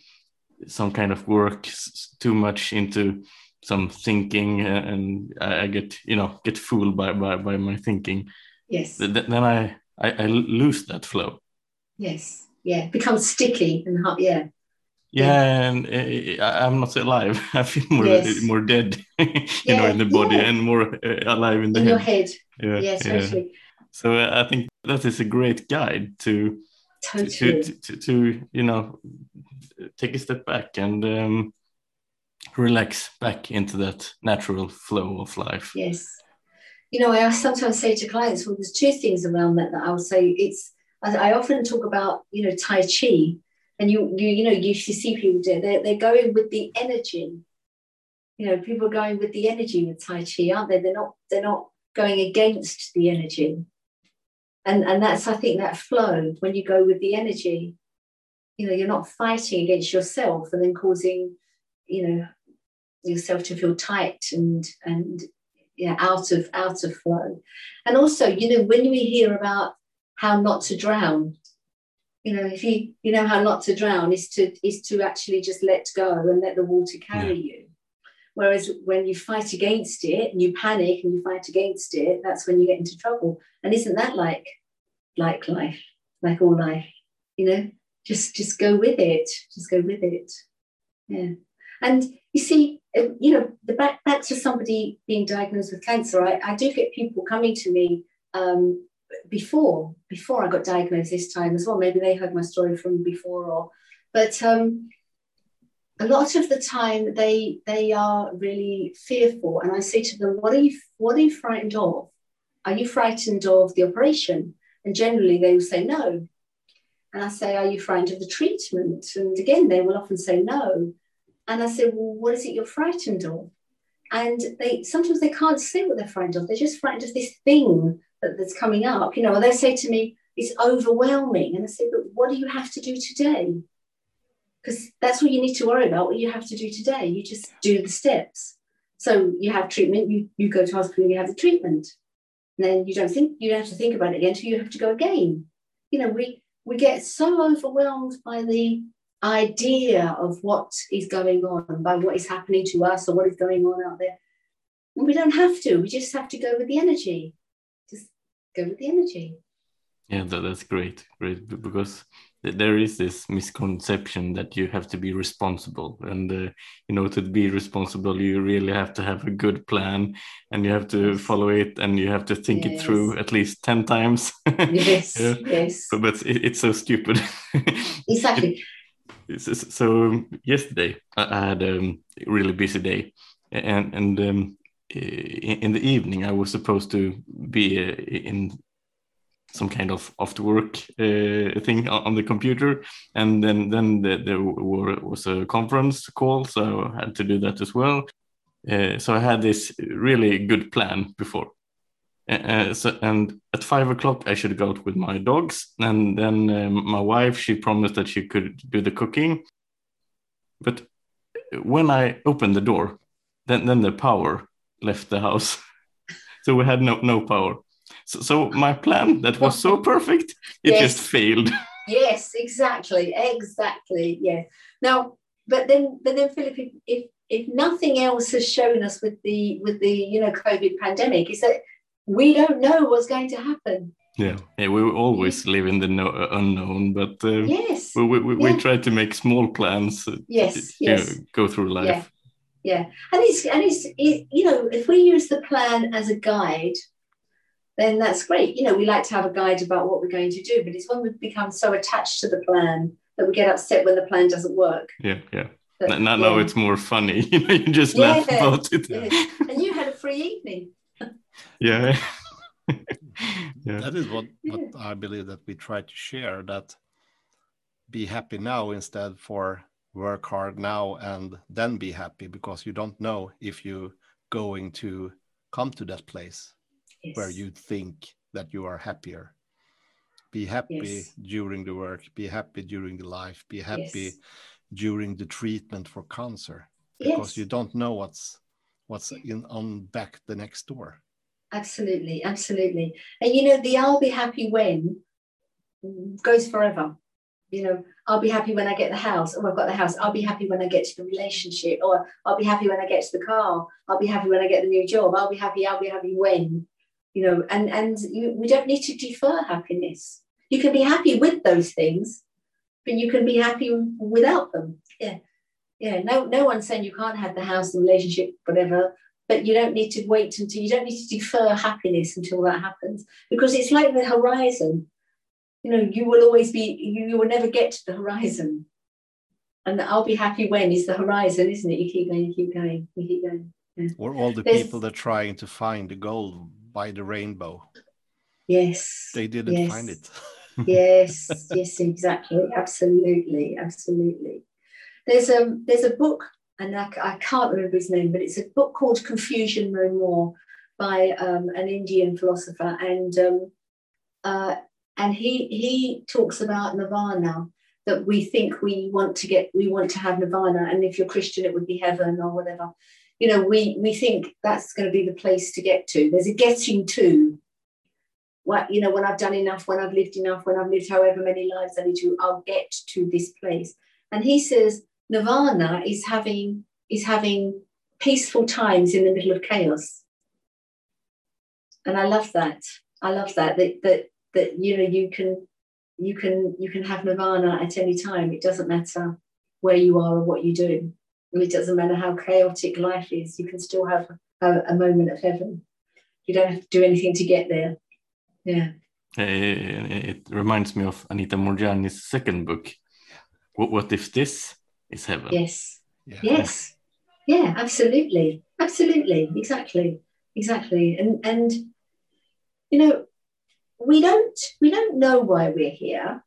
some kind of work, too much into some thinking, and I get you know get fooled by by, by my thinking. Yes. Then I, I I lose that flow. Yes. Yeah. Becomes sticky and hot. Yeah. Yeah, and uh, I'm not alive. I feel more yes. more dead, you yeah, know, in the body, yeah. and more uh, alive in the in head. your head. Yeah, yes, yeah. So uh, I think that is a great guide to totally. to, to, to, you know take a step back and um, relax back into that natural flow of life. Yes, you know, I sometimes say to clients, well, there's two things around that that I would say. It's I often talk about you know Tai Chi and you you you know you see people do they're, they're going with the energy you know people are going with the energy with tai chi aren't they they're not they're not going against the energy and and that's i think that flow when you go with the energy. You know you're not fighting against yourself and then causing you know yourself to feel tight and and yeah out of out of flow. And also you know when we hear about how not to drown you know if you you know how not to drown is to is to actually just let go and let the water carry yeah. you whereas when you fight against it and you panic and you fight against it that's when you get into trouble. And isn't that like like life like all life? You know just just go with it just go with it. Yeah. And you see uh, you know the back back to somebody being diagnosed with cancer i, I do get people coming to me um, before before I got diagnosed this time as well. Maybe they heard my story from before, or but um, a lot of the time they they are really fearful, and I say to them, "What are you What are you frightened of? Are you frightened of the operation?" And generally they will say no. And I say, "Are you frightened of the treatment?" And again, they will often say no. And I say, "Well, what is it you're frightened of?" And they sometimes they can't say what they're frightened of. They're just frightened of this thing that's coming up, you know, they say to me, it's overwhelming. And I say, but what do you have to do today? Because that's what you need to worry about, what you have to do today. You just do the steps. So you have treatment, you, you go to hospital, you have the treatment. And then you don't think, you don't have to think about it again until you have to go again. You know, we, we get so overwhelmed by the idea of what is going on, by what is happening to us or what is going on out there. And we don't have to, we just have to go with the energy Just go with the energy. Yeah, that, that's great, great because there is this misconception that you have to be responsible, and uh, you know to be responsible, you really have to have a good plan, and you have to follow it, and you have to think yes. it through at least ten times. yes, yeah. yes. But, but it, it's so stupid. exactly. so, so yesterday I had a really busy day, and and um, in the evening I was supposed to be uh, in some kind of after work uh, thing on the computer. And then then the, there was a conference call so I had to do that as well. Uh, so I had this really good plan before. Uh, so, and at five o'clock I should go out with my dogs. And then um, my wife she promised that she could do the cooking. But when I opened the door then then the power left the house. so we had no, no power. So, so my plan that was so perfect, it yes. just failed. yes, exactly, exactly. Yeah. Now, but then, but then, Philip, if, if if nothing else has shown us with the with the you know COVID pandemic, is that we don't know what's going to happen. Yeah, yeah we always live in the no, uh, unknown, but uh, yes, we, we, we, yeah. we, try to make small plans. Uh, yes, to, yes. Know, go through life. Yeah yeah and it's and it's it, you know if we use the plan as a guide then that's great. You know we like to have a guide about what we're going to do but it's when we become so attached to the plan that we get upset when the plan doesn't work. Yeah yeah. But, now, yeah. it's more funny you know you just yeah, laugh about it. yeah. and you had a free evening. Yeah. Yeah. That is what, what i believe that we try to share that be happy now instead for work hard now and then be happy because you don't know if you're going to come to that place yes. where you think that you are happier be happy Yes. during the work be happy during the life be happy Yes. during the treatment for cancer because Yes. you don't know what's what's in on back the next door Absolutely, absolutely. And you know, the I'll be happy when goes forever. You know, I'll be happy when I get the house. Oh, I've got the house. I'll be happy when I get to the relationship. Or I'll be happy when I get to the car. I'll be happy when I get the new job. I'll be happy. I'll be happy when. You know, and and you, we don't need to defer happiness. You can be happy with those things, but you can be happy without them. Yeah, yeah. No, no one's saying you can't have the house, the relationship, whatever but you don't need to wait until you don't need to defer happiness until that happens because it's like the horizon you know you will always be you, you will never get to the horizon and the i'll be happy when is the horizon isn't it you keep going you keep going you keep going or all the There's- people that are trying to find the gold by the rainbow. Yes. They didn't yes. find it. Yes yes exactly. Absolutely absolutely. There's a there's a book and I, I can't remember his name but it's a book called confusion no more by um, an indian philosopher and um, uh, and he he talks about nirvana that we think we want to get we want to have nirvana and if you're christian it would be heaven or whatever you know we we think that's going to be the place to get to. There's a getting to. What you know when i've done enough when i've lived enough when i've lived however many lives i need to i'll get to this place. And he says nirvana is having is having peaceful times in the middle of chaos. And i love that. I love that that that, that you know you can you can you can have nirvana at any time. It doesn't matter where you are or what you do and it doesn't matter how chaotic life is you can still have a, a moment of heaven. You don't have to do anything to get there. Yeah. Uh, it reminds me of Anita Moorjani's second book. What, what if this is heaven? yes. Yeah. Yes. Yeah absolutely. Absolutely. Exactly. Exactly. And and you know we don't we don't know why we're here.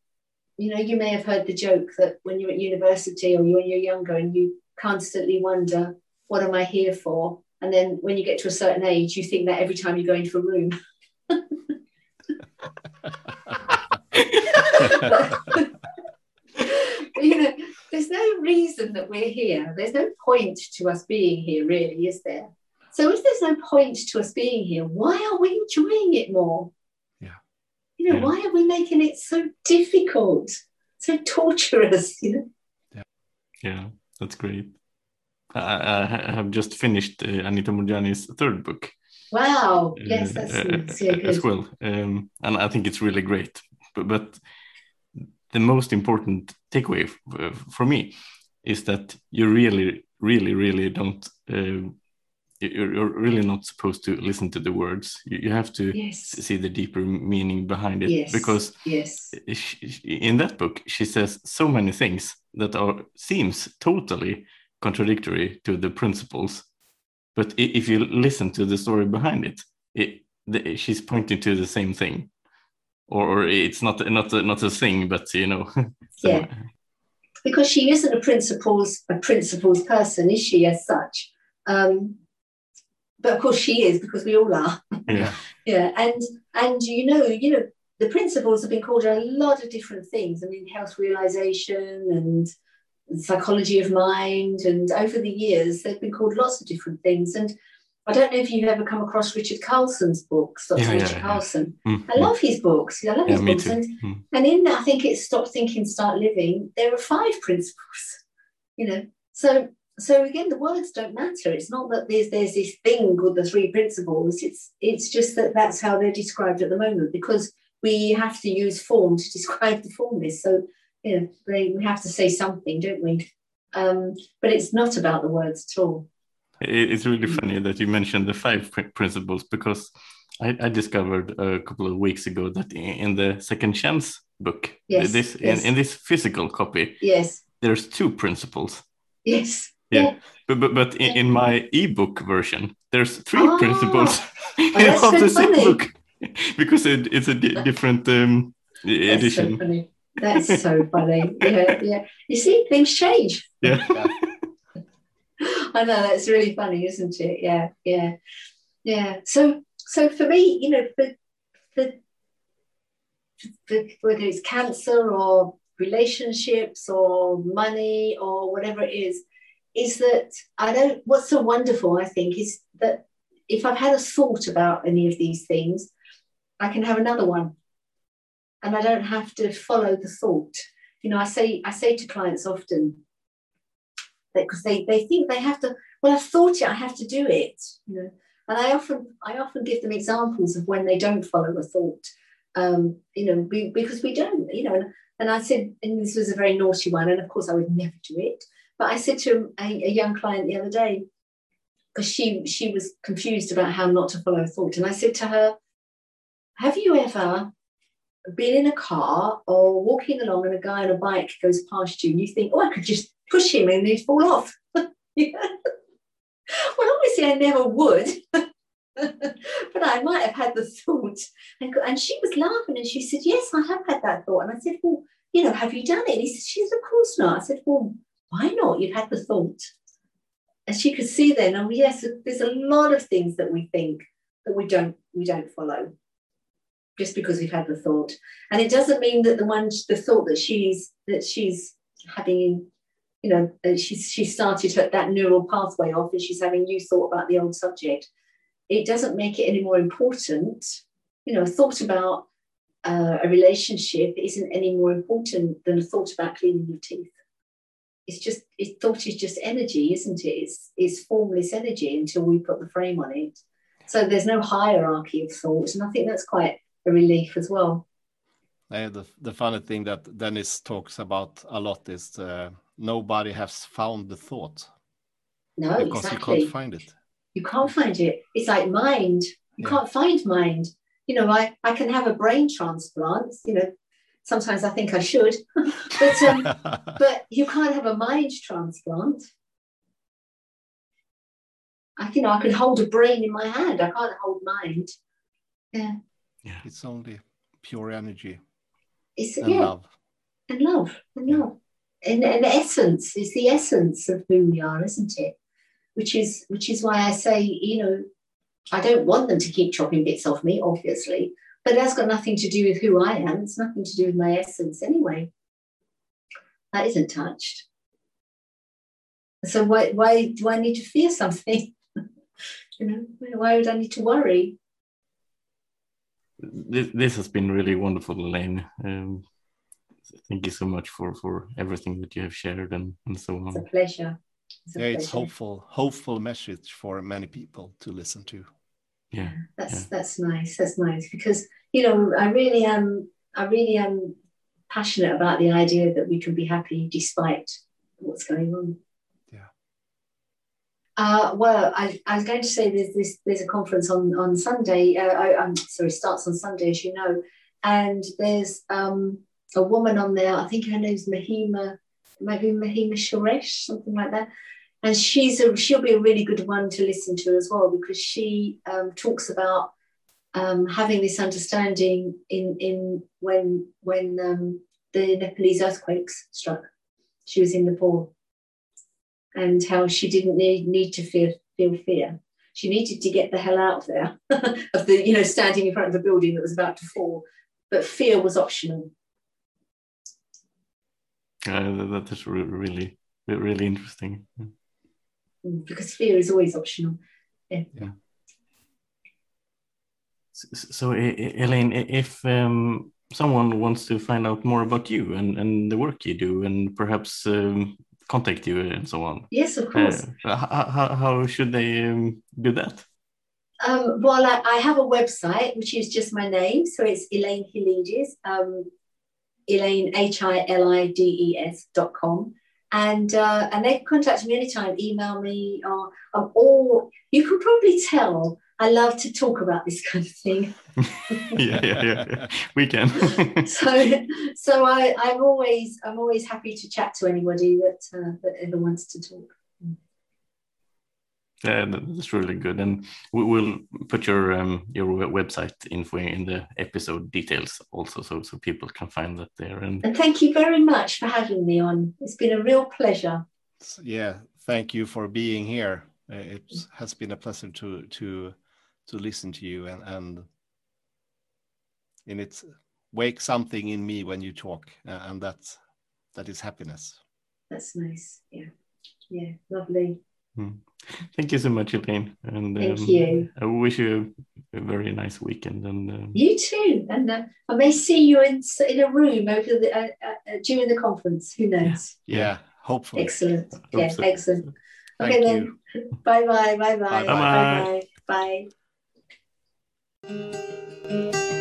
You know you may have heard the joke that when you're at university or when you're younger and you constantly wonder what am i here for and then when you get to a certain age you think that every time you go into a room you know, there's no reason that we're here. There's no point to us being here, really, is there? So if there's no point to us being here, why are we enjoying it more? Yeah. You know, Yeah. why are we making it so difficult, so torturous? You know. Yeah, that's great. I, I have just finished uh, Anita Moorjani's third book. Wow. uh, Yes, that's, uh, yeah, as well, um, and I think it's really great. But, but the most important takeaway uh, for me is that you really, really, really don't. Uh, you're you're really not supposed to listen to the words. You, you have to Yes. see the deeper meaning behind it Yes. because Yes. in that book she says so many things that are seems totally contradictory to the principles but if you listen to the story behind it, it the, she's pointing to the same thing or, or it's not not a, not a thing but you know so, Yeah. because she isn't a principles a principles person, is she? As such, um, but of course she is because we all are. yeah Yeah, and and you know, you know, the principles have been called a lot of different things. I mean, health realization and psychology of mind, and over the years they've been called lots of different things. And I don't know if you've ever come across Richard Carlson's books, Dr. Yeah, yeah, Richard yeah. Carlson. Mm, I love his books. I love yeah his books. too And Mm. and in that, I think it's stop thinking, start living. There are five principles, you know. So so again, the words don't matter. It's not that there's there's this thing called the three principles. It's it's just that that's how they're described at the moment because we have to use form to describe the formless. So you know, they, we have to say something, don't we? Um, but it's not about the words at all. It's really funny that you mentioned the five principles because I, I discovered a couple of weeks ago that in, in the Second Chance book, Yes, this yes. In, in this physical copy, Yes, there's two principles. yes, Yeah. But but, but in, in my ebook version, there's three Ah. principles that's of so the same book because it, it's a di- different um, That's so edition. funny. That's so funny. Yeah, yeah. You see, things change. Yeah. I know that's really funny, isn't it? Yeah, yeah, yeah. So, so for me, you know, for for whether it's cancer or relationships or money or whatever it is, is that I don't, what's so wonderful, I think, is that if I've had a thought about any of these things, I can have another one. And I don't have to follow the thought. You know, I say, I say to clients often, because they, they think they have to, well, I've thought it, I have to do it. You know, and I often I often give them examples of when they don't follow a thought. Um, you know, we, because we don't, you know, and, and I said, and this was a very naughty one, and of course I would never do it. But I said to a, a young client the other day, because she she was confused about how not to follow thought, and I said to her, "Have you ever been in a car or walking along and a guy on a bike goes past you and you think, oh, I could just push him and he'd fall off?" well, obviously, I never would. but I might have had the thought. And, and she was laughing and she said, Yes, I have had that thought. And I said, Well, you know, have you done it? And he said, She said, Of course not. I said, Well, why not? You've had the thought. And she could see then, oh yes, there's a lot of things that we think that we don't we don't follow just because we've had the thought. And it doesn't mean that the one the thought that she's that she's having you know, she's she started her, that neural pathway off and she's having new thought about the old subject. It doesn't make it any more important. You know, a thought about uh, a relationship isn't any more important than a thought about cleaning your teeth. It's just, it, thought is just energy, isn't it? It's, it's formless energy until we put the frame on it. So there's no hierarchy of thought. And I think that's quite a relief as well. Uh, the, the funny thing that Dennis talks about a lot is uh, nobody has found the thought. No, because exactly. you can't find it. You can't find it. It's like mind. You yeah. can't find mind. You know, I, I can have a brain transplant. You know, sometimes I think I should, but um, but you can't have a mind transplant. I you know I can hold a brain in my hand. I can't hold mind. Yeah. Yeah. It's only pure energy. It's and yeah. love. And love. And love And, in essence is the essence of who we are, isn't it? Which is which is why I say, you know, I don't want them to keep chopping bits off me, obviously, but that's got nothing to do with who I am. It's nothing to do with my essence anyway. That isn't touched. So why why do I need to fear something? you know, why would I need to worry? This, this has been really wonderful, Elaine. Um, thank you so much for for everything that you have shared and, and so on. It's a pleasure. It's a yeah, pleasure. it's hopeful, hopeful message for many people to listen to. Yeah, that's yeah. that's nice. That's nice because you know I really am. I really am passionate about the idea that we can be happy despite what's going on. Yeah. Uh, well, I, I, was going to say there's this there's a conference on on Sunday. Uh, I, am sorry, starts on Sunday, as you know, and there's um, a woman on there. I think her name's Mahima, maybe Mahima Suresh, something like that. And she's a, she'll be a really good one to listen to as well because she um, talks about um, having this understanding in in when when um, the Nepalese earthquakes struck. She was in Nepal, and how she didn't need, need to feel feel fear. She needed to get the hell out of there, of the you know standing in front of a building that was about to fall. But fear was optional. Uh, that is really, really interesting. Mm, because fear is always optional. Yeah. yeah. So, Elaine, if um, someone wants to find out more about you and, and the work you do, and perhaps um, contact you and so on. Yes, of course. Uh, how, how should they um, do that? Um, well, I, I, have a website which is just my name, so it's Elaine Hilides. Um, Elaine, H-I-L-I-D-E-S dot com. And, uh, and they contact me anytime, email me, or I'm all, you can probably tell I love to talk about this kind of thing. yeah, yeah, yeah, we can. so, so I, I'm always, I'm always happy to chat to anybody that, uh, that ever wants to talk. Yeah, that's really good, and we will put your um, your website info in the episode details also, so so people can find that there. And, and thank you very much for having me on. It's been a real pleasure. Yeah, thank you for being here. Uh, it has been a pleasure to to to listen to you, and and and it's wake something in me when you talk, uh, and that's that is happiness. That's nice. Yeah, yeah, lovely. Mm. Thank you so much, Elaine. And thank um, you. I wish you a, a very nice weekend. And um, you too. And uh, I may see you in in a room over the uh, uh, during the conference. Who knows? Yeah, yeah hopefully. Excellent. Yeah, so. excellent. Thank okay you. then. Bye bye. Bye bye. Bye bye. Bye bye. bye.